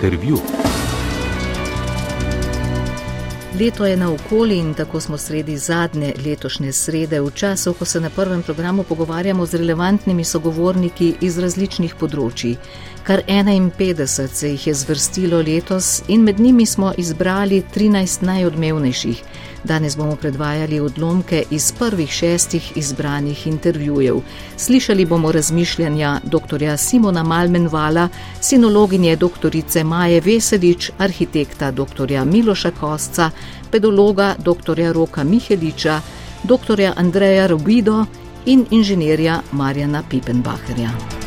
Intervju. Leto je na okoli in tako smo sredi zadnje letošnje srede, v času, ko se na prvem programu pogovarjamo z relevantnimi sogovorniki iz različnih področji. Kar 51 se jih je zvrstilo letos in med njimi smo izbrali 13 najodmevnejših. Danes bomo predvajali odlomke iz prvih šestih izbranih intervjujev. Slišali bomo razmišljanja dr. Simona Malmenvala, sinologinje dr. Maje Veselič, arhitekta dr. Miloša Kosca, pedologa dr. Roka Miheliča, dr. Andreja Robido in inženirja Marjana Pipenbacherja.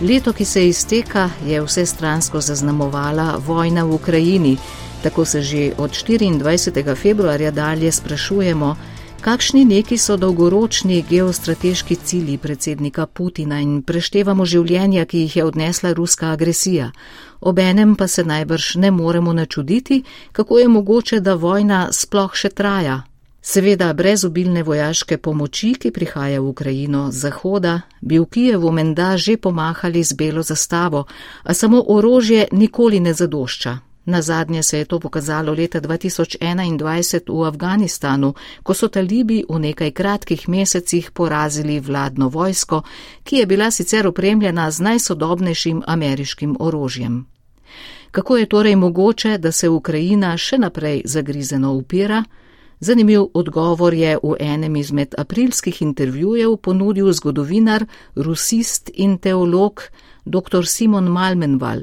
Leto, ki se izteka, je vse stransko zaznamovala vojna v Ukrajini. Tako se že od 24. februarja dalje sprašujemo, kakšni neki so dolgoročni geostrateški cilji predsednika Putina in preštevamo življenja, ki jih je odnesla ruska agresija. Obenem pa se najbrž ne moremo načuditi, kako je mogoče, da vojna sploh še traja, Seveda, brez obilne vojaške pomoči, ki prihaja v Ukrajino z zahoda, bi v Kijevu menda že pomahali z belo zastavo, a samo orožje nikoli ne zadošča. Na zadnje se je to pokazalo leta 2021 v Afganistanu, ko so talibi v nekaj kratkih mesecih porazili vladno vojsko, ki je bila sicer opremljena z najsodobnejšim ameriškim orožjem. Kako je torej mogoče, da se Ukrajina še naprej zagrizeno upira? Zanimiv odgovor je v enem izmed aprilskih intervjujev ponudil zgodovinar, rusist in teolog dr. Simon Malmenval.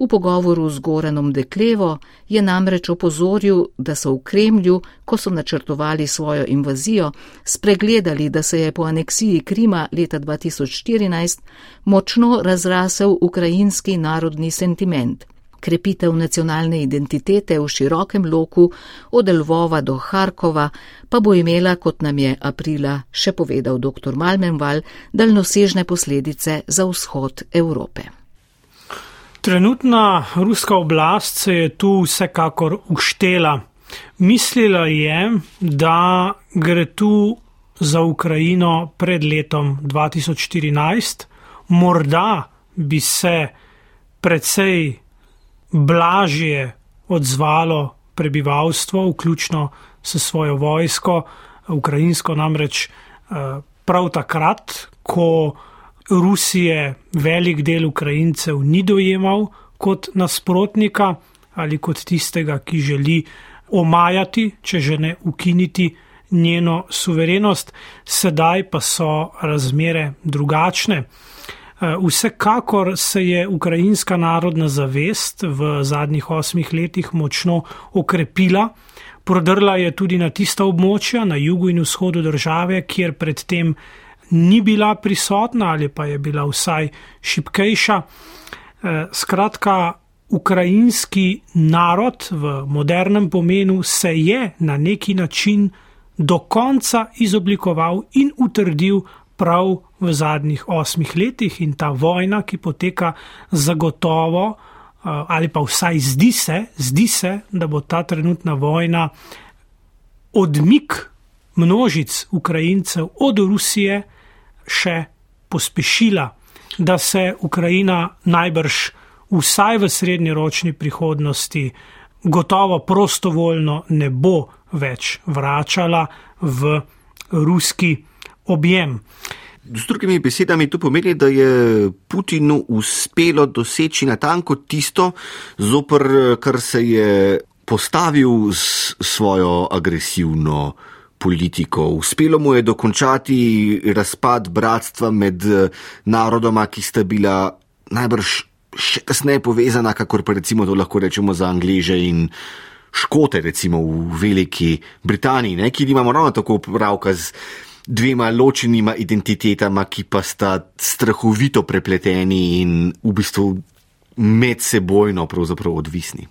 V pogovoru z Goranom Deklevo je namreč opozoril, da so v Kremlju, ko so načrtovali svojo invazijo, spregledali, da se je po aneksiji Krima leta 2014 močno razrasel ukrajinski narodni sentiment krepitev nacionalne identitete v širokem loku od Lvova do Harkova pa bo imela, kot nam je aprila še povedal dr. Malmenval, daljnosežne posledice za vzhod Evrope. Trenutna ruska oblast se je tu vsekakor uštela. Mislila je, da gre tu za Ukrajino pred letom 2014, morda bi se predvsej blažje odzvalo prebivalstvo, vključno s svojo vojsko, ukrajinsko namreč eh, prav takrat, ko Rusije velik del Ukrajincev ni dojemal kot nasprotnika ali kot tistega, ki želi omajati, če že ne ukiniti njeno suverenost, sedaj pa so razmere drugačne. Eh, vsekakor se je ukrajinska narodna zavest v zadnjih osmih letih močno okrepila. Prodrla je tudi na tista območja na jugu in vzhodu države, kjer predtem ni bila prisotna ali pa je bila vsaj šipkejša. Eh, skratka, ukrajinski narod v modernem pomenu se je na neki način do konca izoblikoval in utrdil prav v zadnjih osmih letih in ta vojna, ki poteka zagotovo, eh, ali pa vsaj zdi se, zdi se, da bo ta trenutna vojna odmik množic Ukrajincev od Rusije še pospešila, da se Ukrajina najbrž vsaj v srednjeročni prihodnosti gotovo prostovoljno ne bo več vračala v ruski objem. Z drugimi besedami to pomeni, da je Putinu uspelo doseči natanko tisto, zopr kar se je postavil s svojo agresivno politiko. Uspelo mu je dokončati razpad bratstva med narodoma, ki sta bila najbrž še kasneje povezana, kakor pa recimo to lahko rečemo za Angleže in Škote, recimo v Veliki Britaniji, ne, ki imamo ravno tako pravka z dvema ločenima identitetama, ki pa sta strahovito prepleteni in v bistvu medsebojno odvisni.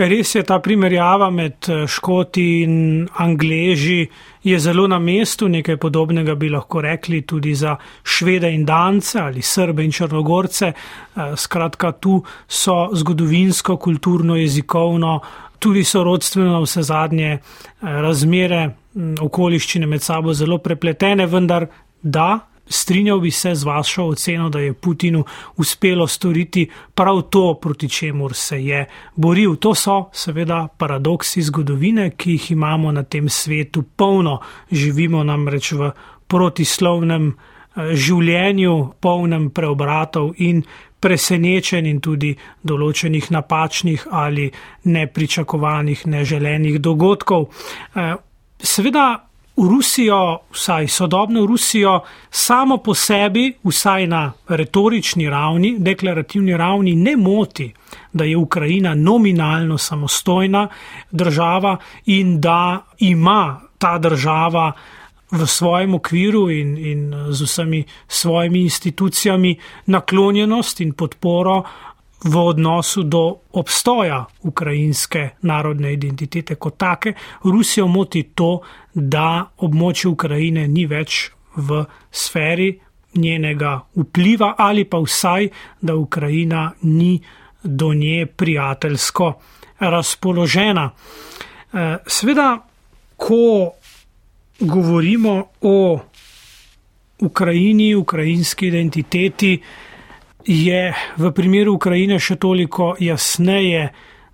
Res je ta primerjava med eh, Škoti in Angleži je zelo na mestu, nekaj podobnega bi lahko rekli tudi za Švede in Dance ali Srbe in Črnogorce. Eh, skratka, tu so zgodovinsko, kulturno, jezikovno, tudi sorodstveno vse zadnje eh, razmere okoliščine med sabo zelo prepletene, vendar da, strinjal bi se z vašo oceno, da je Putinu uspelo storiti prav to, proti čemur se je boril. To so seveda paradoksi zgodovine, ki jih imamo na tem svetu polno. Živimo namreč v protislovnem eh, življenju, polnem preobratov in presenečen in tudi določenih napačnih ali nepričakovanih, neželenih dogodkov. Seveda Rusijo, vsaj sodobno Rusijo, samo po sebi, vsaj na retorični ravni, deklarativni ravni, ne moti, da je Ukrajina nominalno samostojna država in da ima ta država v svojem okviru in, in z vsemi svojimi institucijami naklonjenost in podporo v odnosu do obstoja ukrajinske narodne identitete kot take. Rusijo moti to, da območje Ukrajine ni več v sferi njenega vpliva ali pa vsaj, da Ukrajina ni do nje prijateljsko razpoložena. Eh, Sveda, ko govorimo o Ukrajini, ukrajinski identiteti, je v primeru Ukrajine še toliko jasneje,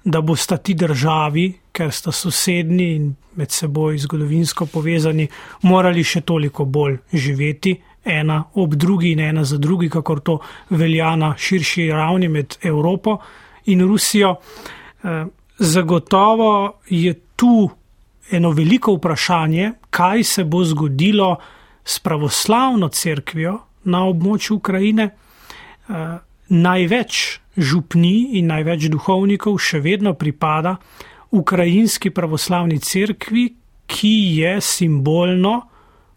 da bosta ti državi, ker sta sosednji in med seboj zgodovinsko povezani, morali še toliko bolj živeti ena ob drugi in ena za drugi, kakor to velja na širši ravni med Evropo in Rusijo. Eh, zagotovo je tu eno veliko vprašanje, kaj se bo zgodilo s pravoslavno cerkvijo na območju Ukrajine. Eh, največ župni in največ duhovnikov še vedno pripada ukrajinski pravoslavni cerkvi, ki je simbolno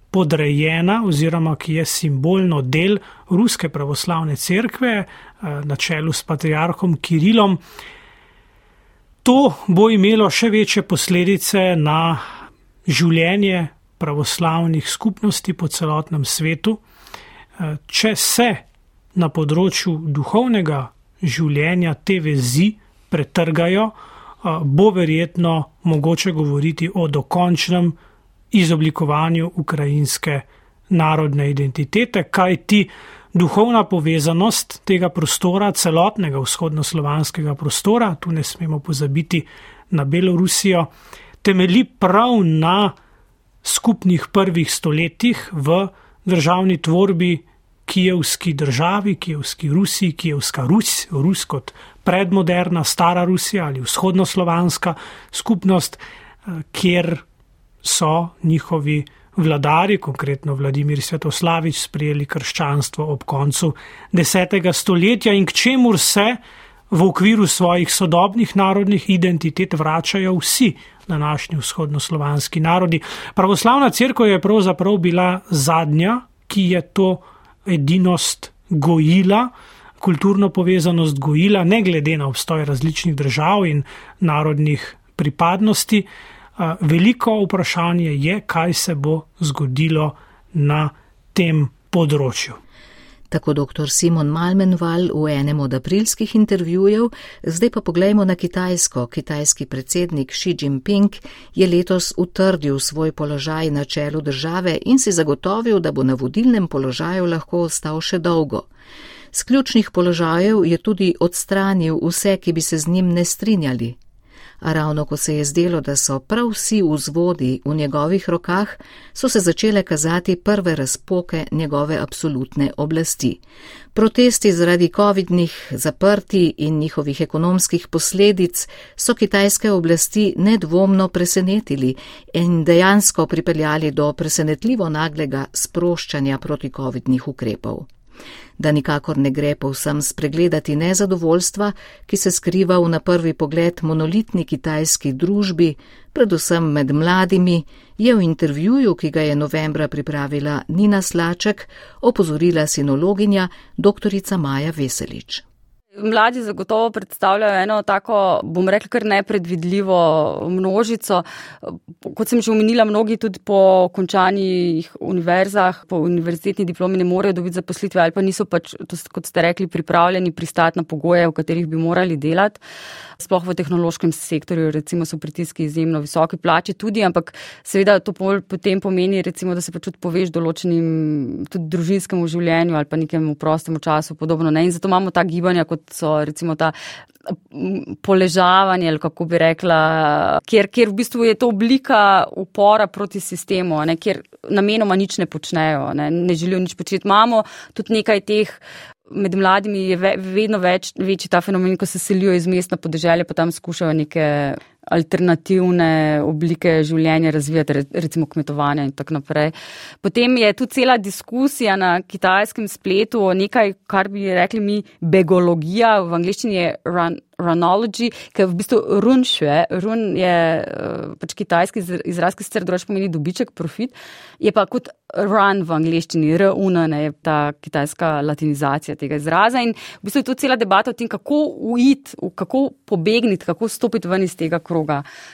podrejena oziroma ki je simbolno del ruske pravoslavne cerkve eh, na čelu s patriarhom Kirilom. To bo imelo še večje posledice na življenje pravoslavnih skupnosti po celotnem svetu. Eh, če se na področju duhovnega življenja te vezi pretrgajo, bo verjetno mogoče govoriti o dokončnem izoblikovanju ukrajinske narodne identitete, kaj ti duhovna povezanost tega prostora, celotnega vzhodnoslovanskega prostora, tu ne smemo pozabiti na Belorusijo, temeli prav na skupnih prvih stoletjih v državni tvorbi kijevski državi, kijevski Rusiji, kijevska Rus, Rus kot predmoderna stara Rusija ali vzhodnoslovanska skupnost, eh, kjer so njihovi vladari, konkretno Vladimir Svetoslavič, sprejeli krščanstvo ob koncu desetega stoletja in k čemur se v okviru svojih sodobnih narodnih identitet vračajo vsi današnji vzhodnoslovanski narodi. Pravoslavna crkva je pravzaprav bila zadnja, ki je to edinost gojila, kulturno povezanost gojila, ne glede na obstoj različnih držav in narodnih pripadnosti. Veliko vprašanje je, kaj se bo zgodilo na tem področju. Tako dr. Simon Malmenval v enem od aprilskih intervjujev, zdaj pa poglejmo na Kitajsko. Kitajski predsednik Xi Jinping je letos utrdil svoj položaj na čelu države in si zagotovil, da bo na vodilnem položaju lahko ostal še dolgo. Z ključnih položajev je tudi odstranil vse, ki bi se z njim ne strinjali, a ravno ko se je zdelo, da so prav vsi vzvodi v njegovih rokah, so se začele kazati prve razpoke njegove absolutne oblasti. Protesti zaradi COVID-nih zaprti in njihovih ekonomskih posledic so kitajske oblasti nedvomno presenetili in dejansko pripeljali do presenetljivo naglega sproščanja proti COVID-nih ukrepov da nikakor ne gre povsem spregledati nezadovoljstva, ki se skriva v na prvi pogled monolitni kitajski družbi, predvsem med mladimi, je v intervjuju, ki ga je novembra pripravila Nina Slaček, opozorila sinologinja dr. Maja Veselič. Mladi zagotovo predstavljajo eno tako, bom rekla, kar nepredvidljivo množico. Kot sem že omenila, mnogi tudi po končanih univerzah, po univerzitetni diplomi ne morejo dobiti zaposlitve ali pa niso pač, kot ste rekli, pripravljeni pristati na pogoje, v katerih bi morali delati. Sploh v tehnološkem sektorju, recimo, so pritiski izjemno visoki, plače tudi, ampak seveda to potem pomeni, recimo, da se pač tudi poveš določenim tudi družinskemu življenju ali pa nekemu prostemu času podobno. Ne? In zato imamo ta gibanja, kot so recimo ta poležavanje, ali kako bi rekla, kjer, kjer v bistvu je to oblika upora proti sistemu, ne? kjer namenoma nič ne počnejo, ne, ne želijo nič početi. Imamo tudi nekaj teh med mladimi je ve, vedno več, večji ta fenomen, ko se selijo iz mesta na podeželje, pa tam skušajo neke alternativne oblike življenja razvijati, recimo kmetovanja in tako naprej. Potem je tu cela diskusija na kitajskem spletu o nekaj, kar bi rekli mi begologija, v angliščini je run, runology, ker v bistvu run šve, run je eh, pač kitajski izraz, ki sicer drugače pomeni dobiček, profit, je pa kot run v angliščini, r-un, je ta kitajska latinizacija tega izraza in v bistvu je tu cela debata o tem, kako uiti, kako pobegniti, kako stopiti ven iz tega kroga.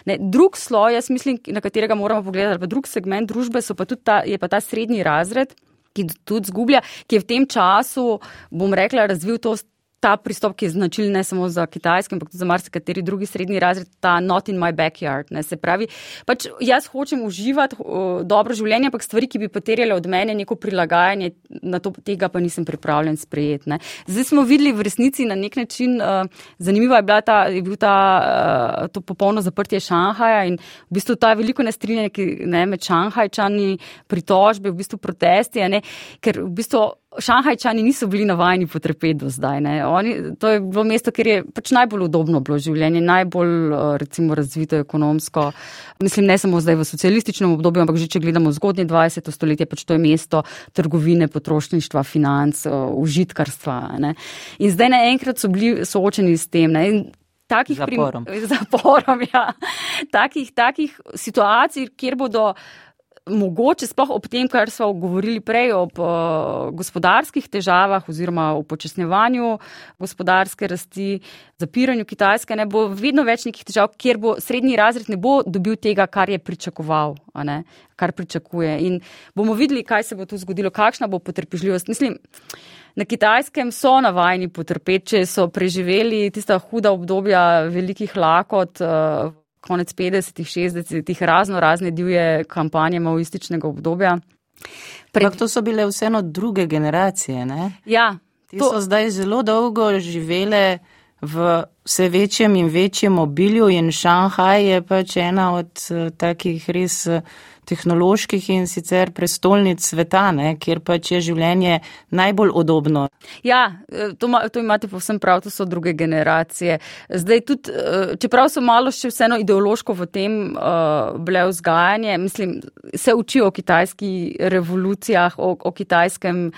Ne, drug sloj, jaz mislim, na katerega moramo pogledati, pa drug segment družbe pa ta, je pa ta srednji razred, ki tudi zgublja, ki je v tem času, bom rekla, razvil to ta pristop, ki je značilen ne samo za kitajske, ampak tudi za marsikateri drugi srednji razred, ta not in my backyard. Ne, se pravi, pač jaz hočem uživati uh, dobro življenje, ampak stvari, ki bi poterjale od mene neko prilagajanje, na to tega pa nisem pripravljen sprejeti. Zdaj smo videli v resnici na nek način, uh, zanimivo je, ta, je bil ta, uh, to popolno zaprtje Šanhaja in v bistvu ta veliko nestrinjanje ne, med Šanhajčani, pritožbe, v bistvu protesti, ne, ker v bistvu Šanhajčani niso bili navajeni potrpeti do zdaj. Oni, to je bilo mesto, kjer je pač najbolj udobno bilo življenje, najbolj eh, recimo razvito ekonomsko. Mislim, ne samo zdaj v socialističnem obdobju, ampak že če gledamo zgodnje 20. stoletje, pač to je mesto trgovine, potrošništva, financ, eh, užitkarstva. Ne? In zdaj naenkrat so bili soočeni s tem. Ne? Takih zaporom. Prim, zaporom ja. takih, takih situacij, kjer bodo mogoče sploh ob tem, kar smo govorili prej, ob uh, gospodarskih težavah oziroma o počasnevanju gospodarske rasti, zapiranju Kitajske, ne bo vedno več nekih težav, kjer bo srednji razred ne bo dobil tega, kar je pričakoval, ne, kar pričakuje. In bomo videli, kaj se bo tu zgodilo, kakšna bo potrpežljivost. Mislim, Na kitajskem so navajeni potrpeti, če so preživeli tista huda obdobja velikih lakot. Uh, konec 50-ih, 60-ih, razno razne divje kampanje maoističnega obdobja. Pred... To so bile vseeno druge generacije. Ne? Ja. Ti to... so zdaj zelo dolgo živele v vse večjem in večjem obilju in Šanghaj je pač ena od uh, takih res. Tehnoloških in sicer prestolnic sveta, ne, kjer pač je življenje najbolj udobno. Ja, e, to, to imate povsem prav, to so druge generacije. Zdaj tudi, e, čeprav so malo še vseeno ideološko v tem uh, bile vzgajanje, mislim, se učijo o kitajskih revolucijah, o, o kitajskem.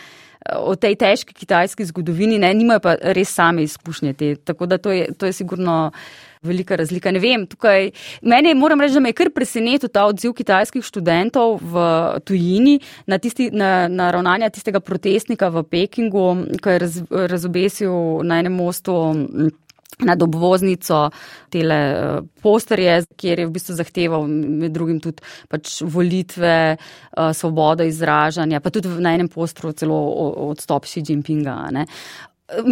O tej težki kitajski zgodovini, ne, nimajo pa res same izkušnje te. Tako da to je, to je sigurno uh, velika razlika. Ne vem, tukaj meni moram reči, da me je kar presenetil ta odziv kitajskih študentov v tujini na, tisti, na, na ravnanja tistega protestnika v Pekingu, ko je raz, razobesil na enem mostu nad obvoznico tele eh, posterje, kjer je v bistvu zahteval med drugim tudi pač volitve, eh, svobodo izražanja, pa tudi na enem postru celo odstop Xi Jinpinga. Ne.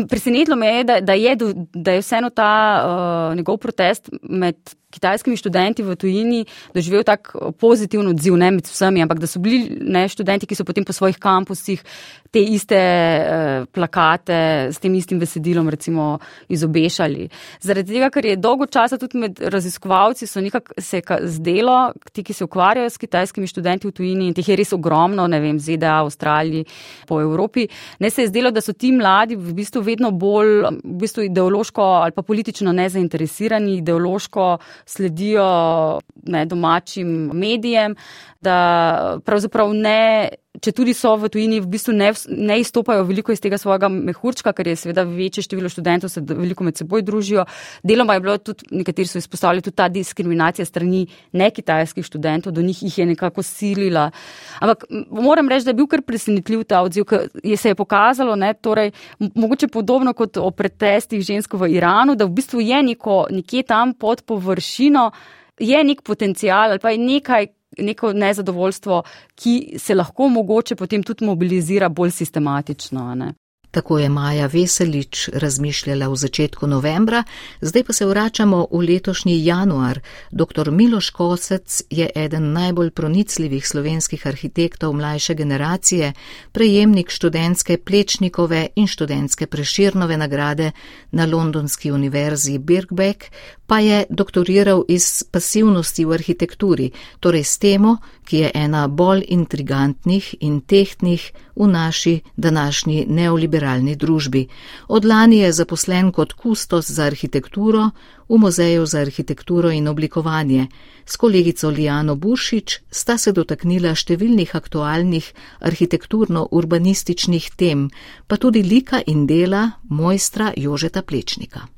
Presenetilo me je, da, da, je, da je vseeno ta uh, njegov protest med kitajskimi študenti v tujini doživel tak pozitiven odziv, ne med vsemi, ampak da so bili ne študenti, ki so potem po svojih kampusih te iste uh, plakate s tem istim besedilom recimo izobešali. Zaradi tega, ker je dolgo časa tudi med raziskovalci so nekako se zdelo, ti, ki se ukvarjajo s kitajskimi študenti v tujini in teh je res ogromno, ne vem, ZDA, Avstraliji, po Evropi, ne se je zdelo, da so ti mladi v bistvu vedno bolj v bistvu ideološko ali pa politično nezainteresirani, ideološko sledijo ne, domačim medijem, da pravzaprav ne če tudi so v tujini, v bistvu ne, ne izstopajo veliko iz tega svojega mehurčka, ker je seveda večje število študentov, se veliko med seboj družijo. Deloma je bilo tudi, nekateri so izpostavili tudi ta diskriminacija strani nekitajskih študentov, do njih jih je nekako silila. Ampak moram reči, da je bil kar presenetljiv ta odziv, ker je se je pokazalo, ne, torej, mogoče podobno kot o pretestih žensko v Iranu, da v bistvu je neko, nekje tam pod površino, je nek potencial ali pa je nekaj, neko nezadovoljstvo, ki se lahko mogoče potem tudi mobilizira bolj sistematično. Ne? Tako je Maja Veselič razmišljala v začetku novembra, zdaj pa se vračamo v letošnji januar. Dr. Miloš Kosec je eden najbolj pronicljivih slovenskih arhitektov mlajše generacije, prejemnik študentske Plečnikove in študentske Preširnove nagrade na Londonski univerzi Birkbeck, pa je doktoriral iz pasivnosti v arhitekturi, torej s temo, ki je ena bolj intrigantnih in tehtnih v naši današnji neoliberalni družbi. Od lani je zaposlen kot kustos za arhitekturo v Muzeju za arhitekturo in oblikovanje. S kolegico Lijano Buršič sta se dotaknila številnih aktualnih arhitekturno-urbanističnih tem, pa tudi lika in dela mojstra Jožeta Plečnika.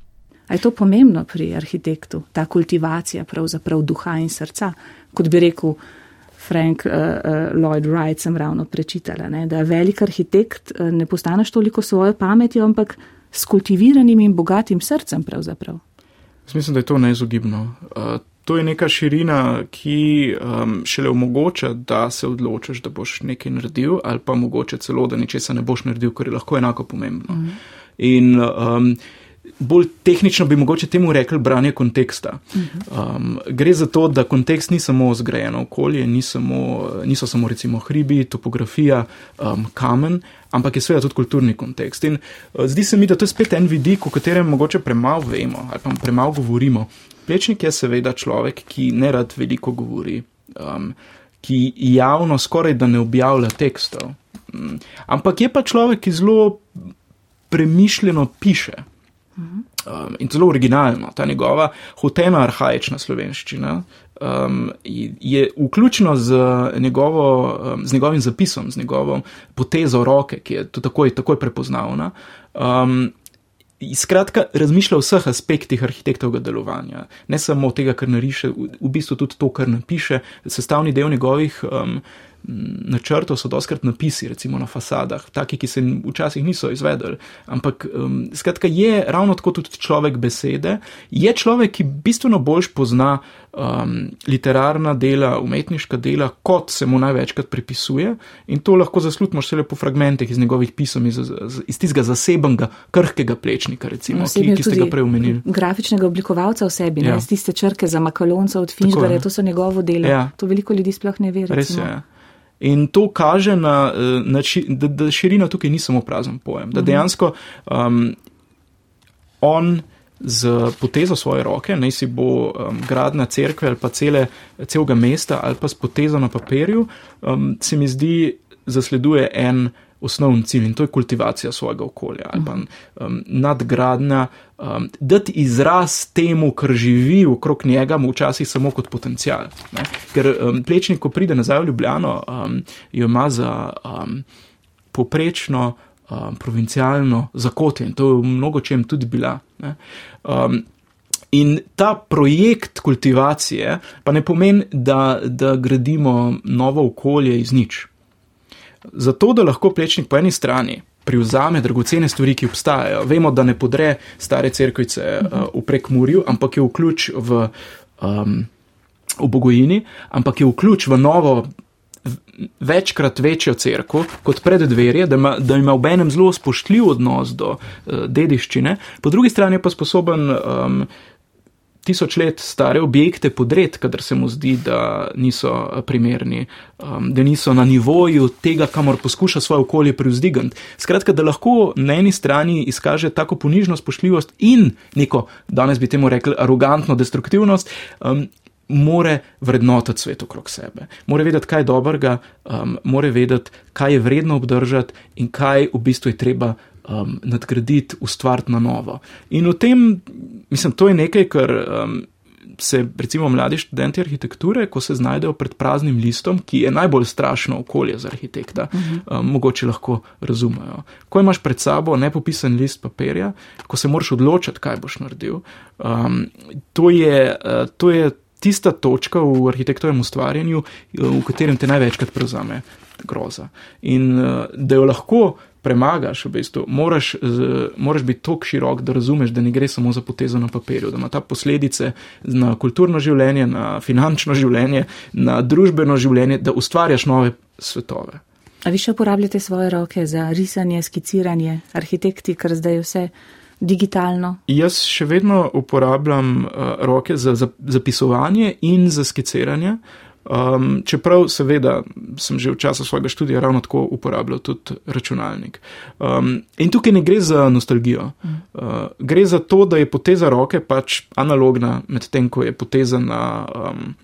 A je to pomembno pri arhitektu, ta kultivacija pravzaprav duha in srca, kot bi rekel Frank uh, uh, Lloyd Wright, sem ravno prečitala, ne? da velik arhitekt uh, ne postaneš toliko svojo pametjo, ampak s kultiviranim in bogatim srcem pravzaprav. Mislim, da je to neizogibno. Uh, to je neka širina, ki um, šele omogoča, da se odločiš, da boš nekaj naredil, ali pa mogoče celo, da ničesa ne boš naredil, kar je lahko enako pomembno. Mm. In um, bolj tehnično bi mogoče temu rekli branje konteksta. Um, gre za to, da kontekst ni samo zgrajeno okolje, ni samo, niso samo recimo hribi, topografija, um, kamen, ampak je seveda tudi kulturni kontekst. In uh, zdi se mi, da to je spet en vidik, o katerem mogoče premalo vemo ali pa premalo govorimo. Plečnik je seveda človek, ki ne rad veliko govori, um, ki javno skoraj da ne objavlja tekstov. Um, ampak je pa človek, ki zelo premišljeno piše. Um, in zelo originalno, ta njegova hotena arhajična slovenščina um, je vključena z, um, z njegovim zapisom, z njegovo potezo roke, ki je takoj, takoj prepoznavna. Um, Skratka, razmišlja o vseh aspektih arhitektovega delovanja, ne samo tega, kar nariše, v, v bistvu tudi to, kar napiše, sestavni del njegovih um, načrtov so doskrat napisi, recimo na fasadah, taki, ki se včasih niso izvedeli. Ampak, um, skratka, je ravno tako tudi človek besede, je človek, ki bistveno bolj pozna um, literarna dela, umetniška dela, kot se mu največkrat pripisuje in to lahko zaslutimo še le po fragmentih iz njegovih pisem, iz, iz tistega zasebnega, krhkega plečnika, recimo, no, ki, ki ste ga prej omenili. Grafičnega oblikovalca v sebi, ja. ne, z tiste črke za makalonca od Finžberja, to so njegovo delo. Ja. To veliko ljudi sploh ne ve. Res je. Ja. In to kaže, na, eh, na, da, da širina tukaj ni samo prazen pojem, da mhm. dejansko um, on z potezo svoje roke, naj si bo um, gradna cerkve ali pa cele, celega mesta ali pa s potezo na papirju, um, se mi zdi, zasleduje en osnovni cilj in to je kultivacija svojega okolja ali pa um, nadgradnja, um, dati izraz temu, kar živi okrog njega, včasih samo kot potencial. Ne? Ker um, plečnik, ko pride nazaj v Ljubljano, um, jo ima za um, poprečno, um, provincialno zakotje in to je v mnogo čem tudi bila. Um, In ta projekt kultivacije pa ne pomeni, da, da gradimo novo okolje iz nič. Zato, da lahko plečnik po eni strani privzame dragocene stvari, ki obstajajo. Vemo, da ne podre stare crkvice uh, v prekmurju, ampak je vključ v, um, v Bogojini, ampak je vključ v novo, večkrat večjo crkvo kot pred dverje, da ima, da ima v enem zelo spoštljiv odnos do uh, dediščine, po drugi strani pa sposoben. Um, tisoč let stare objekte podred, kadar se mu zdi, da niso primerni, um, da niso na nivoju tega, kamor poskuša svoje okolje privzdigati. Skratka, da lahko na eni strani izkaže tako ponižno spoštljivost in neko, danes bi temu rekli, arogantno destruktivnost. Um, More vrednotiti svet okrog sebe, more vedeti, kaj je dobrega, um, more vedeti, kaj je vredno obdržati in kaj v bistvu je treba um, nadgraditi, ustvariti na novo. In v tem, mislim, to je nekaj, kar um, se recimo mladi študenti arhitekture, ko se znajdejo pred praznim listom, ki je najbolj strašno okolje za arhitekta, uh -huh. um, mogoče lahko razumejo. Ko imaš pred sabo nepopisan list papirja, ko se moraš odločiti, kaj boš naredil, um, to, je, uh, to je tista točka v arhitektovem ustvarjanju, v katerem te največkrat prevzame groza. In uh, da jo lahko premagaš, v bistvu, moraš, moraš biti tako širok, da razumeš, da ne gre samo za potezo na papirju, da ima ta posledice na kulturno življenje, na finančno življenje, na družbeno življenje, da ustvarjaš nove svetove. A vi še uporabljate svoje roke za risanje, skiciranje, arhitekti, ker zdaj je vse digitalno? Jaz še vedno uporabljam uh, roke za zapisovanje in za skiciranje. Um, čeprav, seveda, sem že v času svojega študija ravno tako uporabljal tudi računalnik. Um, in tukaj ne gre za nostalgijo. Uh, gre za to, da je poteza roke pač analogna, medtem ko je poteza na, um,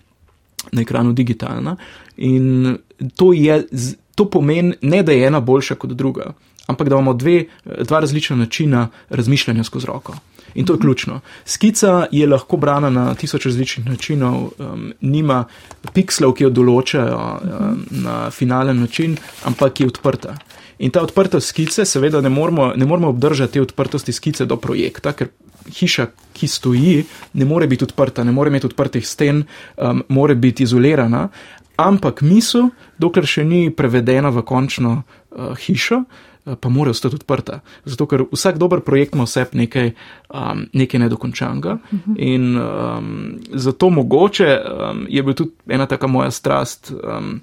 na ekranu digitalna. In to, je, to pomeni ne, da je ena boljša kot druga, ampak da imamo dve, dva različna načina razmišljanja skozi roko. In to je ključno. Skica je lahko brana na tisoč različnih načinov, um, nima pikslov, ki jo določajo um, na finalen način, ampak je odprta. In ta odprtost skice, seveda, ne moramo, ne moramo obdržati te odprtosti skice do projekta, ker hiša, ki stoji, ne more biti odprta, ne more imeti odprtih sten, um, mora biti izolirana, ampak misel, dokler še ni prevedena v končno uh, hišo, uh, pa mora ostati odprta. Zato, ker vsak dober projekt ima vse nekaj, um, nekaj nedokončanega. Uh -huh. In um, zato mogoče um, je bil tudi ena taka moja strast. Um,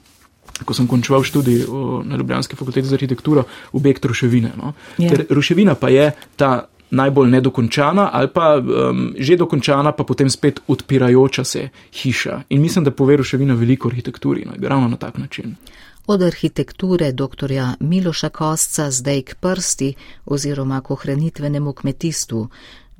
Ko sem končal študij na Ljubljanski fakulteti za arhitekturo, objekt ruševine. No? Yeah. Ja. Ruševina pa je ta najbolj nedokončana, ali pa um, že dokončana, pa potem spet odpirajoča se hiša. In mislim, da pove ruševina veliko arhitekturi, no? ravno na tak način od arhitekture dr. Miloša Kostca zdaj k prsti oziroma k ohranitvenemu kmetijstvu,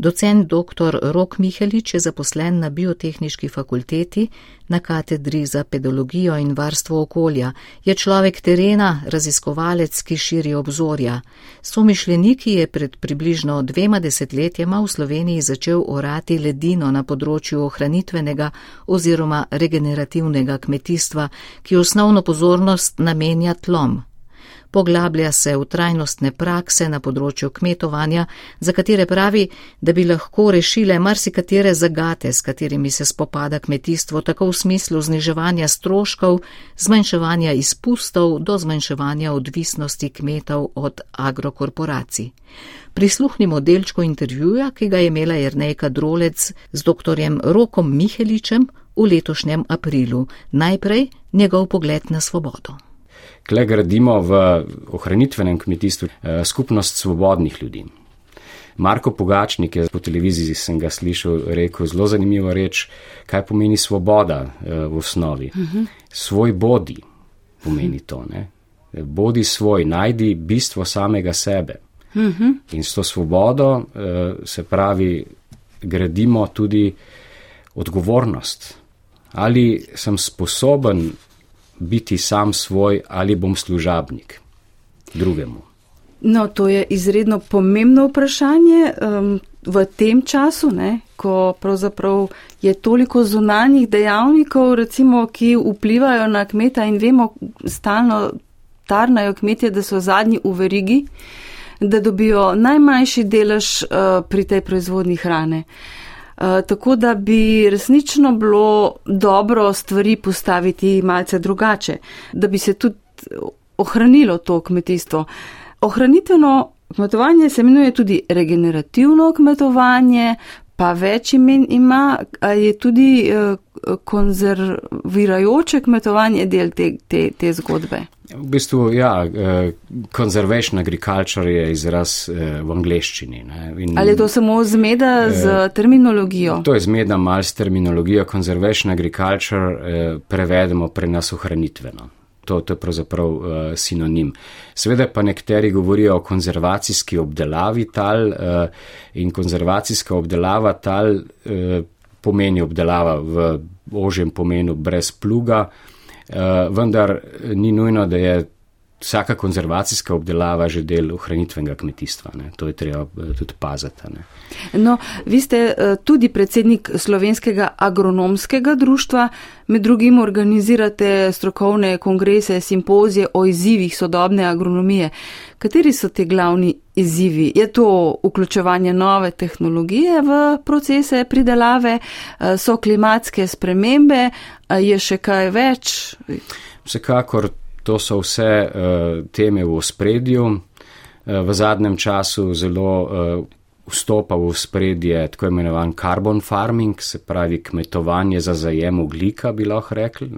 Docent dr. Rok Mihelič je zaposlen na biotehnički fakulteti na katedri za pedologijo in varstvo okolja. Je človek terena, raziskovalec, ki širi obzorja. Somišljeniki je pred približno dvema desetletjema v Sloveniji začel orati ledino na področju ohranitvenega oziroma regenerativnega kmetijstva, ki osnovno pozornost namenja tlom poglablja se v trajnostne prakse na področju kmetovanja, za katere pravi, da bi lahko rešile marsikatere zagate, s katerimi se spopada kmetijstvo, tako v smislu zniževanja stroškov, zmanjševanja izpustov do zmanjševanja odvisnosti kmetov od agrokorporacij. Prisluhnimo delčko intervjuja, ki ga je imela Jernejka Drolec z dr. Rokom Miheličem v letošnjem aprilu. Najprej njegov pogled na svobodo. Kle gradimo v ohranitvenem kmetijstvu eh, skupnost svobodnih ljudi. Marko Pogačnik je po televiziji, sem ga slišal, rekel zelo zanimivo reč, kaj pomeni svoboda eh, v osnovi. Svoj bodi pomeni to. Ne? Bodi svoj, najdi bistvo samega sebe. In s to svobodo eh, se pravi, gradimo tudi odgovornost. Ali sem sposoben biti sam svoj ali bom služabnik drugemu? No, to je izredno pomembno vprašanje um, v tem času, ne, ko pravzaprav je toliko zunanjih dejavnikov, recimo, ki vplivajo na kmeta in vemo, stalno tarnajo kmetje, da so zadnji v verigi, da dobijo najmanjši delež uh, pri tej proizvodni hrane. Uh, tako da bi resnično bilo dobro stvari postaviti malce drugače, da bi se tudi ohranilo to kmetijstvo. Ohranitveno kmetovanje se imenuje tudi regenerativno kmetovanje, pa več imen ima, je tudi eh, konzervirajoče kmetovanje del te, te, te zgodbe. V bistvu, ja, eh, conservation agriculture je izraz eh, v angleščini. In, Ali je to samo zmeda z eh, terminologijo? To je zmeda mal s terminologijo. Conservation agriculture prevedemo pre nas ohranitveno. To, to je pravzaprav uh, sinonim. Seveda pa nekateri govorijo o konzervacijski obdelavi tal uh, in konzervacijska obdelava tal uh, pomeni obdelava v ožjem pomenu brez pluga, uh, vendar ni nujno, da je vsaka konzervacijska obdelava že del ohranitvenega kmetijstva. Ne. To je treba eh, tudi paziti. Ne. No, vi ste eh, tudi predsednik slovenskega agronomskega društva, med drugim organizirate strokovne kongrese, simpozije o izzivih sodobne agronomije. Kateri so te glavni izzivi? Je to vključevanje nove tehnologije v procese pridelave, eh, so klimatske spremembe, je še kaj več? Vsekakor To so vse uh, teme v spredju. Uh, v zadnjem času zelo uh, vstopa v spredje tako imenovan carbon farming, se pravi kmetovanje za zajem oglika, bi lahko rekli.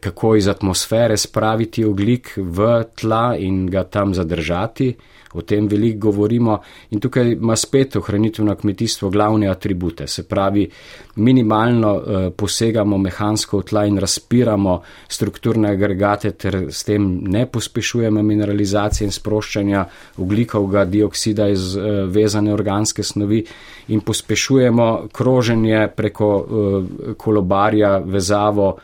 Kako iz atmosfere spraviti oglik v tla in ga tam zadržati, o tem veliko govorimo in tukaj ima spet ohranitveno kmetijstvo glavne atribute. Se pravi, minimalno uh, posegamo mehansko v tla in razpiramo strukturne agregate ter s tem ne pospešujemo mineralizacije in sproščanja oglikovega dioksida iz uh, vezane organske snovi in pospešujemo kroženje preko kolobarja, vezavo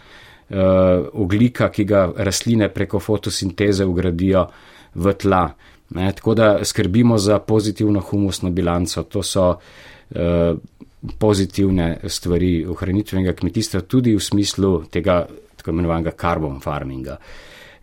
oglika, ki ga rastline preko fotosinteze ugradijo v tla. Ne, tako da skrbimo za pozitivno humusno bilanco. To so eh, pozitivne stvari ohranitvenega kmetijstva, tudi v smislu tega tako imenovanega carbon farminga.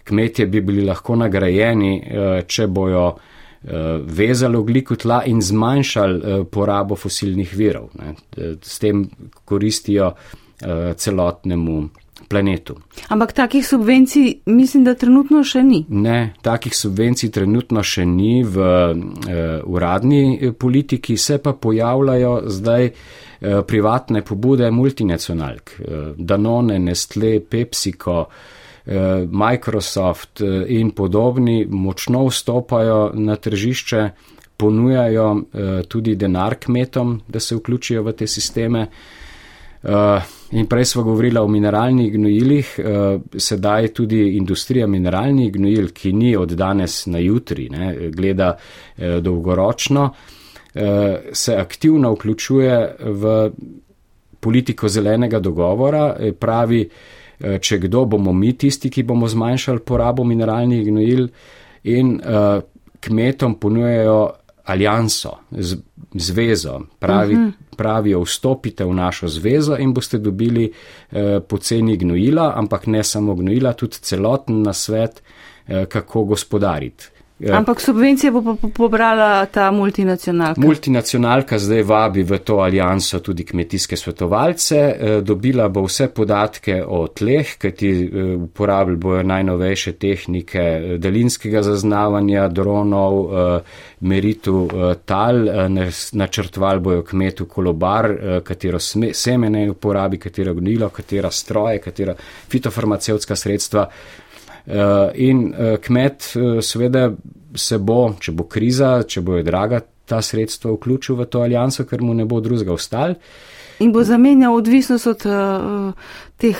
Kmetje bi bili lahko nagrajeni, eh, če bojo eh, vezali ogliko tla in zmanjšali eh, porabo fosilnih virov. Ne. S tem koristijo eh, celotnemu planetu. Ampak takih subvencij mislim, da trenutno še ni. Ne, takih subvencij trenutno še ni v uh, uradni eh, politiki, se pa pojavljajo zdaj uh, privatne pobude multinacionalk. Uh, Danone, Nestle, PepsiCo, uh, Microsoft uh, in podobni močno vstopajo na tržišče, ponujajo uh, tudi denar kmetom, da se vključijo v te sisteme. In prej smo govorili o mineralnih gnojilih, eh, sedaj tudi industrija mineralnih gnojil, ki ni od danes na jutri, ne, gleda eh, dolgoročno, eh, se aktivno vključuje v politiko zelenega dogovora, pravi, če kdo bomo mi tisti, ki bomo zmanjšali porabo mineralnih gnojil in kmetom ponujejo alijanso, zvezo, pravi, uh mhm. -huh pravijo, vstopite v našo zvezo in boste dobili eh, poceni gnojila, ampak ne samo gnojila, tudi celoten nasvet, eh, kako gospodariti. Eh, ampak subvencije bo pobrala ta multinacionalka. Multinacionalka zdaj vabi v to alijanso tudi kmetijske svetovalce, eh, dobila bo vse podatke o tleh, kajti eh, uporabljali bojo najnovejše tehnike daljinskega zaznavanja dronov, meritu tal, načrtvali bojo kmetu kolobar, katero semene uporabi, katero gnilo, katera stroje, katera fitofarmacevtska sredstva. Eh, in eh, kmet eh, seveda se bo, če bo kriza, če bojo draga ta sredstva, vključil v to alijanso, ker mu ne bo drugega ostal. In bo zamenjal odvisnost od, teh,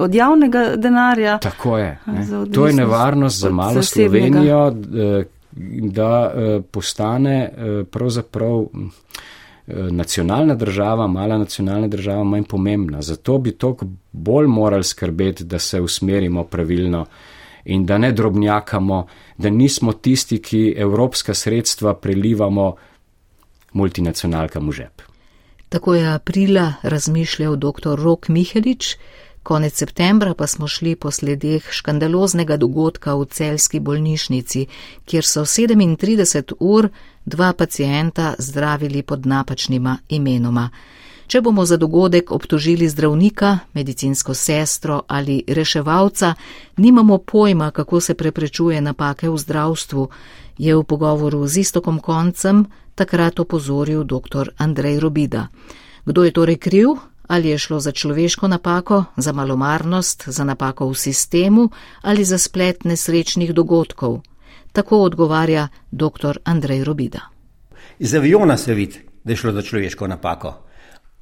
od javnega denarja. Tako je. To je nevarnost za malo Slovenijo, da postane pravzaprav nacionalna država, mala nacionalna država, manj pomembna. Zato bi toliko bolj morali skrbeti, da se usmerimo pravilno in da ne drobnjakamo, da nismo tisti, ki evropska sredstva prelivamo multinacionalkam v žep. Tako je aprila razmišljal dr. Rok Mihelič, konec septembra pa smo šli po sledeh škandaloznega dogodka v celski bolnišnici, kjer so 37 ur dva pacijenta zdravili pod napačnima imenoma. Če bomo za dogodek obtožili zdravnika, medicinsko sestro ali reševalca, nimamo pojma, kako se preprečuje napake v zdravstvu, je v pogovoru z istokom koncem takrat opozoril dr. Andrej Robida. Kdo je torej kriv? Ali je šlo za človeško napako, za malomarnost, za napako v sistemu ali za splet nesrečnih dogodkov? Tako odgovarja dr. Andrej Robida. Iz aviona se vidi, da je šlo za človeško napako.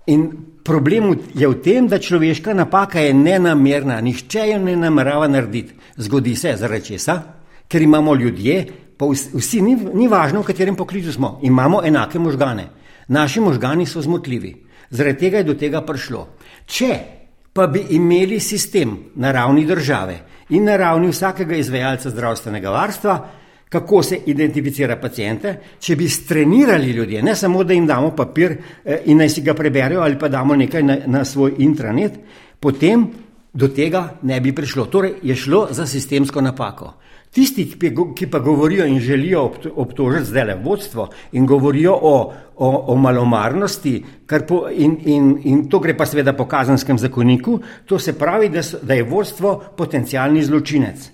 In problem je v tem, da človeška napaka je nenamerna, nihče jo ne namerava narediti. Zgodi se zaradi česa, ker imamo ljudje, pa vsi, ni, ni važno, v katerem poklicu smo, imamo enake možgane. Naši možgani so zmotljivi. Zaradi tega je do tega prišlo. Če pa bi imeli sistem na ravni države in na ravni vsakega izvajalca zdravstvenega varstva, kako se identificira pacijente, če bi strenirali ljudje, ne samo, da jim damo papir eh, in naj si ga preberijo ali pa damo nekaj na, na svoj intranet, potem do tega ne bi prišlo. Torej je šlo za sistemsko napako. Tisti, ki pa govorijo in želijo obtožiti zdaj le vodstvo in govorijo o, o, o malomarnosti, po, in, in, in to gre pa seveda po kazanskem zakoniku, to se pravi, da, so, da je vodstvo potencijalni zločinec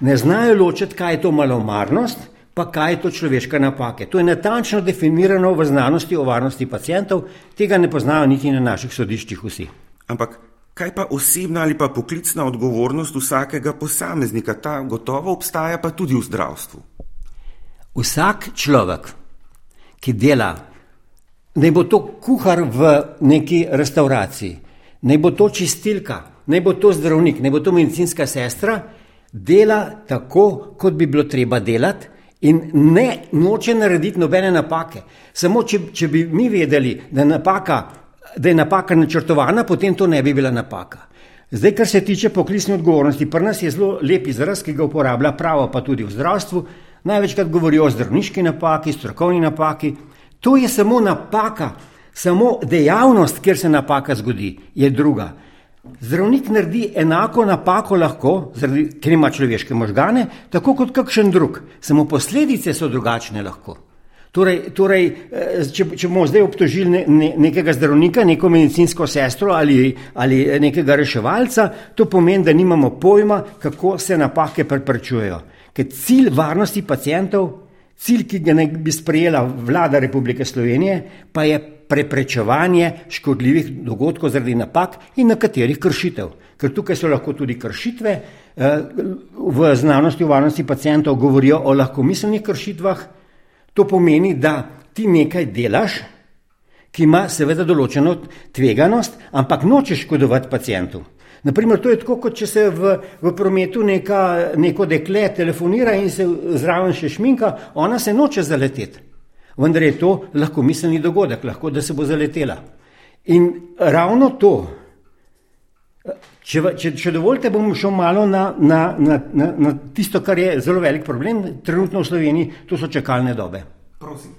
ne znajo ločiti, kaj je to malomarnost, pa kaj je to človeška napake. To je natančno definirano v znanosti o varnosti pacijentov, tega ne poznajo niti na naših sodiščih vsi. Ampak kaj pa osebna ali pa poklicna odgovornost vsakega posameznika, ta gotovo obstaja pa tudi v zdravstvu? Vsak človek, ki dela, naj bo to kuhar v neki restauraciji, naj bo to čistilka, naj bo to zdravnik, naj bo to medicinska sestra, dela tako, kot bi bilo treba delati, in ne noče narediti nobene napake. Samo, če, če bi mi vedeli, da napaka, da je napaka načrtovana, potem to ne bi bila napaka. Zdaj, kar se tiče poklicne odgovornosti, pri nas je zelo lep izraz, ki ga uporablja pravo, pa tudi v zdravstvu. Največkrat govorijo o zdravniški napaki, strokovni napaki. To je samo napaka, samo dejavnost, kjer se napaka zgodi, je druga. Zdravnik naredi enako napako lahko, zaradi, ker ima človeške možgane, tako kot kakšen drug, samo posledice so drugačne lahko. Torej, torej eh, če, če bomo zdaj obtožili ne, ne, nekega zdravnika, neko medicinsko sestro ali, ali nekega reševalca, to pomeni, da nimamo pojma, kako se napake preprečujejo. Ker cilj varnosti pacijentov, cilj, ki ga ne bi sprejela vlada Republike Slovenije, pa je preprečevanje škodljivih dogodkov zaradi napak in nekaterih kršitev. Ker tukaj so lahko tudi kršitve, eh, v znanosti o varnosti pacijentov govorijo o lahkomiselnih kršitvah, to pomeni, da ti nekaj delaš, ki ima seveda določeno tveganost, ampak nočeš škodovati pacijentu. Naprimer, to je tako, kot če se v, v prometu neka, neko dekle telefonira in se zraven še šminka, ona se noče zaleteti vendar je to lahko miselni dogodek, lahko da se bo zaletela. In ravno to, če, če, če dovolite, bom šel malo na, na, na, na, na tisto, kar je zelo velik problem trenutno v Sloveniji, to so čakalne dobe. Prosim.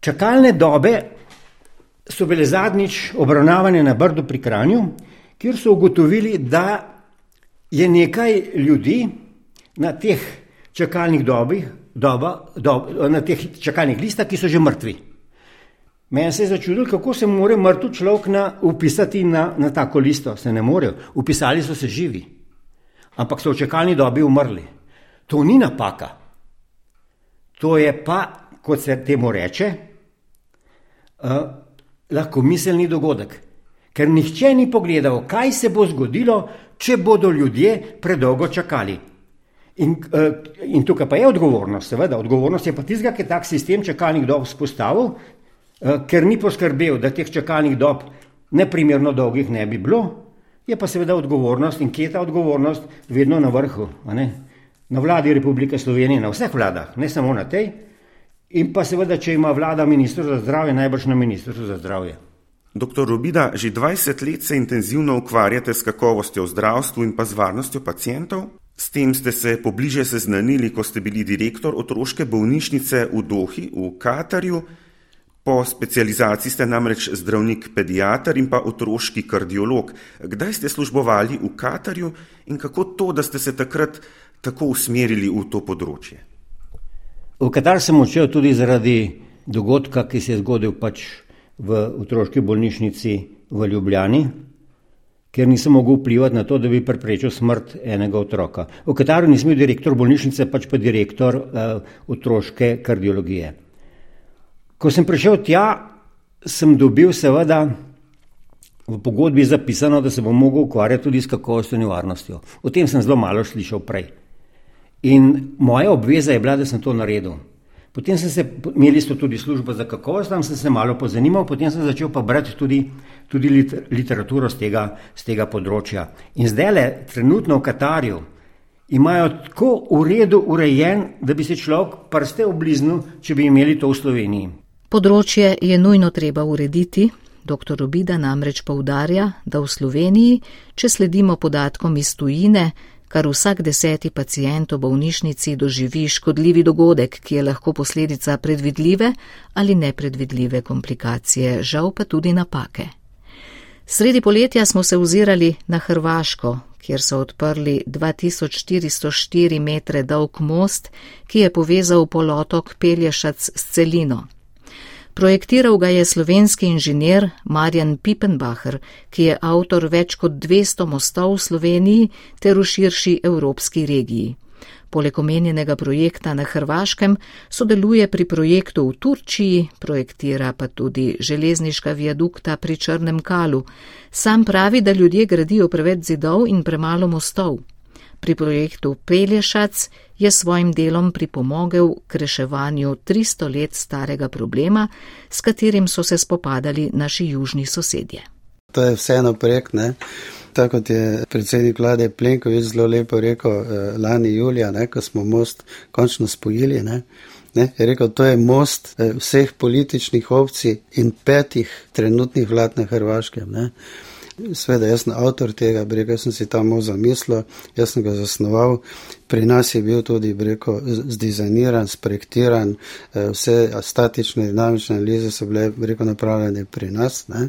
Čakalne dobe so bile zadnjič obravnavane na Brdu pri Kranju, kjer so ugotovili, da je nekaj ljudi na teh čakalnih dobih doba, dob, na teh čakalnih listah, ki so že mrtvi. Meni se je začudilo, kako se more mrtev človek na, upisati na, na tako listo. Se ne morejo. Upisali so se živi, ampak so v čakalni dobi umrli. To ni napaka. To je pa, kot se temu reče, uh, lahko miselni dogodek. Ker nihče ni pogledal, kaj se bo zgodilo, če bodo ljudje predolgo čakali. In, uh, in tukaj pa je odgovornost, seveda, odgovornost je pa tistega, ki je tak sistem čakalnih dob spostavil, uh, ker ni poskrbel, da teh čakalnih dob neprimerno dolgih ne bi bilo, je pa seveda odgovornost in kje je ta odgovornost vedno na vrhu, na vladi Republike Slovenije, na vseh vladah, ne samo na tej. In pa seveda, če ima vlada ministr za zdravje, najbrž na ministrstvu za zdravje. Doktor Rubida, že 20 let se intenzivno ukvarjate s kakovostjo v zdravstvu in pa z varnostjo pacijentov. S tem ste se pobliže seznanili, ko ste bili direktor otroške bolnišnice v Dohi v Katarju. Po specializaciji ste namreč zdravnik pediatr in pa otroški kardiolog. Kdaj ste službovali v Katarju in kako to, da ste se takrat tako usmerili v to področje? V Katar sem odšel tudi zaradi dogodka, ki se je zgodil pač v otroški bolnišnici v Ljubljani, ker nisem mogel vplivati na to, da bi preprečil smrt enega otroka. V Kataru nisem bil direktor bolnišnice, pač pa direktor uh, otroške kardiologije. Ko sem prišel tja, sem dobil seveda v pogodbi zapisano, da se bom mogel ukvarjati tudi s kakovostjo in varnostjo. O tem sem zelo malo slišal prej. In moja obveza je bila, da sem to naredil. Potem sem se, imeli so tudi službo za kakovost, tam sem se malo pozanimal, potem sem začel pa brati tudi, tudi liter, literaturo z tega, z tega področja. In zdaj le, trenutno v Katarju, imajo tako v redu urejen, da bi se človek prste obliznil, če bi imeli to v Sloveniji. Področje je nujno treba urediti, Dr. Obida namreč poudarja, da v Sloveniji, če sledimo podatkom iz tujine, kar vsak deseti pacijent v bolnišnici doživi škodljivi dogodek, ki je lahko posledica predvidljive ali nepredvidljive komplikacije, žal pa tudi napake. Sredi poletja smo se ozirali na Hrvaško, kjer so odprli 2404 metre dolg most, ki je povezal polotok Pelješac s celino. Projektiral ga je slovenski inženir Marjan Pipenbacher, ki je avtor več kot 200 mostov v Sloveniji ter v širši evropski regiji. Poleg omenjenega projekta na Hrvaškem sodeluje pri projektu v Turčiji, projektira pa tudi železniška viadukta pri Črnem kalu. Sam pravi, da ljudje gradijo preveč zidov in premalo mostov. Pri projektu Pelješac je svojim delom pripomogel k reševanju 300 let starega problema, s katerim so se spopadali naši južni sosedje. To je vseeno projekt, ne? Tako kot je predsednik vlade Plenković zelo lepo rekel eh, lani julija, ne, ko smo most končno spojili. Ne, ne, je rekel, to je most eh, vseh političnih opcij in petih trenutnih vlad na Hrvaškem. Ne. Sveda, jaz sem avtor tega, rekel sem si tam zamislil, jaz sem ga zasnoval. Pri nas je bil tudi rekel, zdizajniran, sprojektiran, eh, vse statične, dinamične analize so bile rekel, napravljene pri nas. Ne.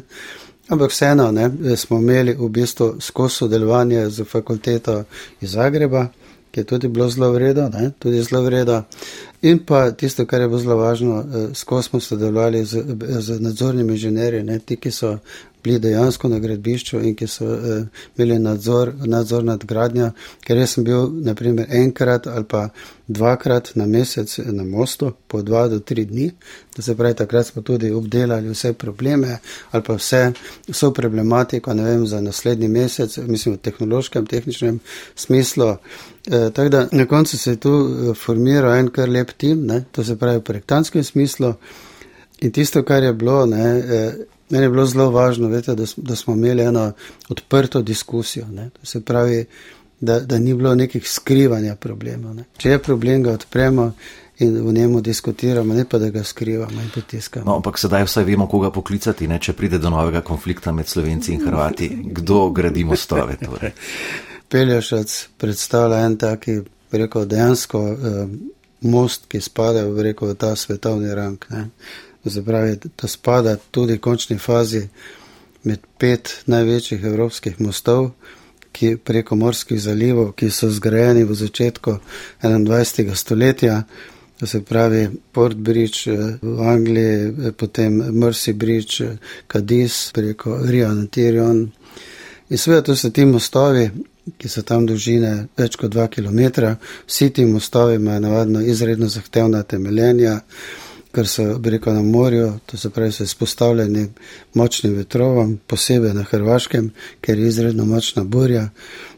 Ampak vseeno ne, smo imeli v bistvu skozi sodelovanje z fakulteto iz Zagreba, ki je tudi bilo zelo vredno, tudi zelo vredno. In pa tisto, kar je bilo zelo važno, eh, skozi smo sodelovali z, z nadzornimi inženirji, ti, ki so bili dejansko na gradbišču in ki so uh, imeli nadzor, nadzor nad gradnjo, ker jaz sem bil naprimer enkrat ali pa dvakrat na mesec na mostu, po dva do tri dni, da se pravi, takrat smo tudi obdelali vse probleme ali pa vse, vso problematiko, ne vem, za naslednji mesec, mislim v tehnološkem, tehničnem smislu. E, tako da na koncu se je tu eh, formiral en kar lep tim, ne, to se pravi v projektanskem smislu. In tisto, kar je bilo, ne, Meni je bilo zelo važno, vete, da, da smo imeli eno odprto diskusijo. Se pravi, da, da ni bilo nekih skrivanja problema. Ne. Če je problem, ga odpremo in v njemu diskutiramo, ne pa da ga skrivamo in potiskamo. No, ampak sedaj vsaj vemo, koga poklicati, ne, če pride do novega konflikta med Slovenci in Hrvati. Kdo gradi mostove? Torej? Pelješac predstavlja en taki, rekel, dejansko eh, most, ki spada v, rekel, v ta svetovni rang. Ne zapravi, da spada tudi v končni fazi med pet največjih evropskih mostov, ki preko morskih zalivov, ki so zgrajeni v začetku 21. stoletja. To se pravi Port Bridge eh, v Angliji, eh, potem Mercy Bridge, eh, Cadiz preko Rio Antirion. In seveda to so ti mostovi, ki so tam dolžine več kot 2 km. Vsi ti mostovi imajo navadno izredno zahtevna temeljenja ker so rekel, na morju, to se pravi, so izpostavljeni močnim vetrovom, posebej na Hrvaškem, ker je izredno močna burja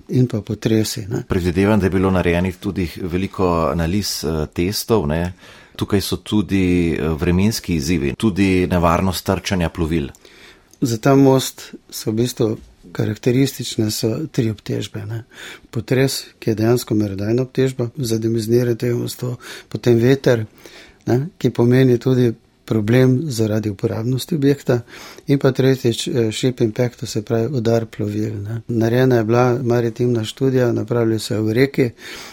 in pa potresi. Predvidevam, da je bilo narejenih tudi veliko analiz eh, testov. Ne? Tukaj so tudi eh, vremenski izzivi, tudi nevarnost trčanja plovil. Za ta most so v bistvu karakteristične tri obtežbe. Ne. Potres, ki je dejansko merodajna obtežba za demiznire tega mostu, potem veter, ne, ki pomeni tudi problem zaradi uporabnosti objekta, in pa tretjič ship eh, impact, to se pravi udar plovil. Ne. Narejena je bila maritimna študija, napravili so jo v reki,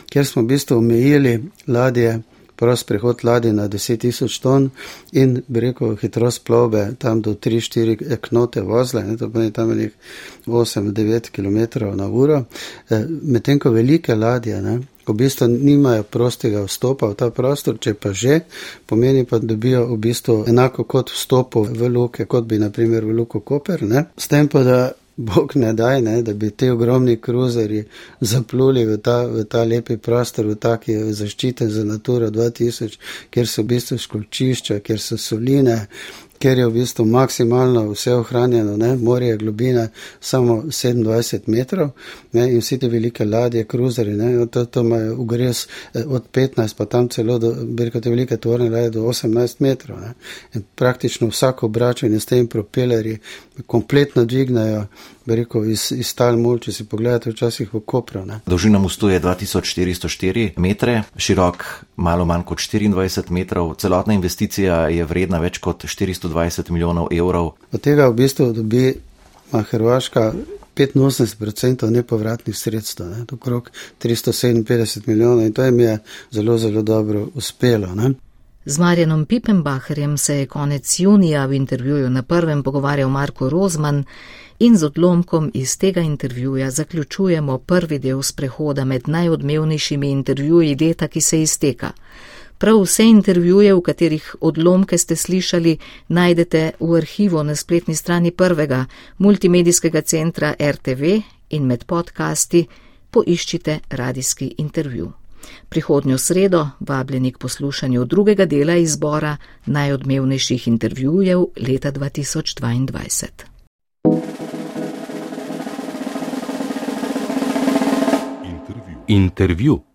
kjer smo v bistvu omejili ladje. Prost prehod ladje na 10.000 ton in bi rekel hitrost plovbe tam do 3-4 knote vozle, ne, to pomeni tam nekaj 8-9 km na uro. E, Medtem ko velike ladje, ne, v bistvu nimajo prostega vstopa v ta prostor, če pa že, pomeni pa, da dobijo v bistvu enako kot vstopo v luke, kot bi naprimer v luko Koper, ne? s tem pa, da Bog ne daj, ne, da bi ti ogromni kruzeri zapluli v ta, v ta lepi prostor, v taki zaščite za Natura 2000, kjer so v bistvu školčišča, kjer so soline, ker je v bistvu maksimalno vse ohranjeno, ne, morje globine samo 27 metrov ne, in vsi te velike ladje, kruzeri, ne, to, to imajo ugres eh, od 15 pa tam celo do, berko te velike tvorne ladje do 18 metrov. Ne, in praktično vsako obračanje s tem propelerji kompletno dvignajo rekel, iz, iz tal mul, če si pogledate včasih v Kopru. Ne. Dolžina mostu je 2404 metre, širok malo manj kot 24 metrov, celotna investicija je vredna več kot 420 220 milijonov evrov. Od tega v bistvu dobi Hrvaška 85% nepovratnih sredstev, ne, okrog 357 milijonov in to jim je zelo, zelo dobro uspelo. Ne. Z Marjanom Pipenbacherjem se je konec junija v intervjuju na prvem pogovarjal Marko Rozman in z odlomkom iz tega intervjuja zaključujemo prvi del sprehoda med najodmevnejšimi intervjuji leta, ki se izteka. Prav vse intervjuje, v katerih odlomke ste slišali, najdete v arhivu na spletni strani prvega multimedijskega centra RTV in med podcasti poiščite radijski intervju. Prihodnjo sredo vabljeni k poslušanju drugega dela izbora najodmevnejših intervjujev leta 2022. Intervju.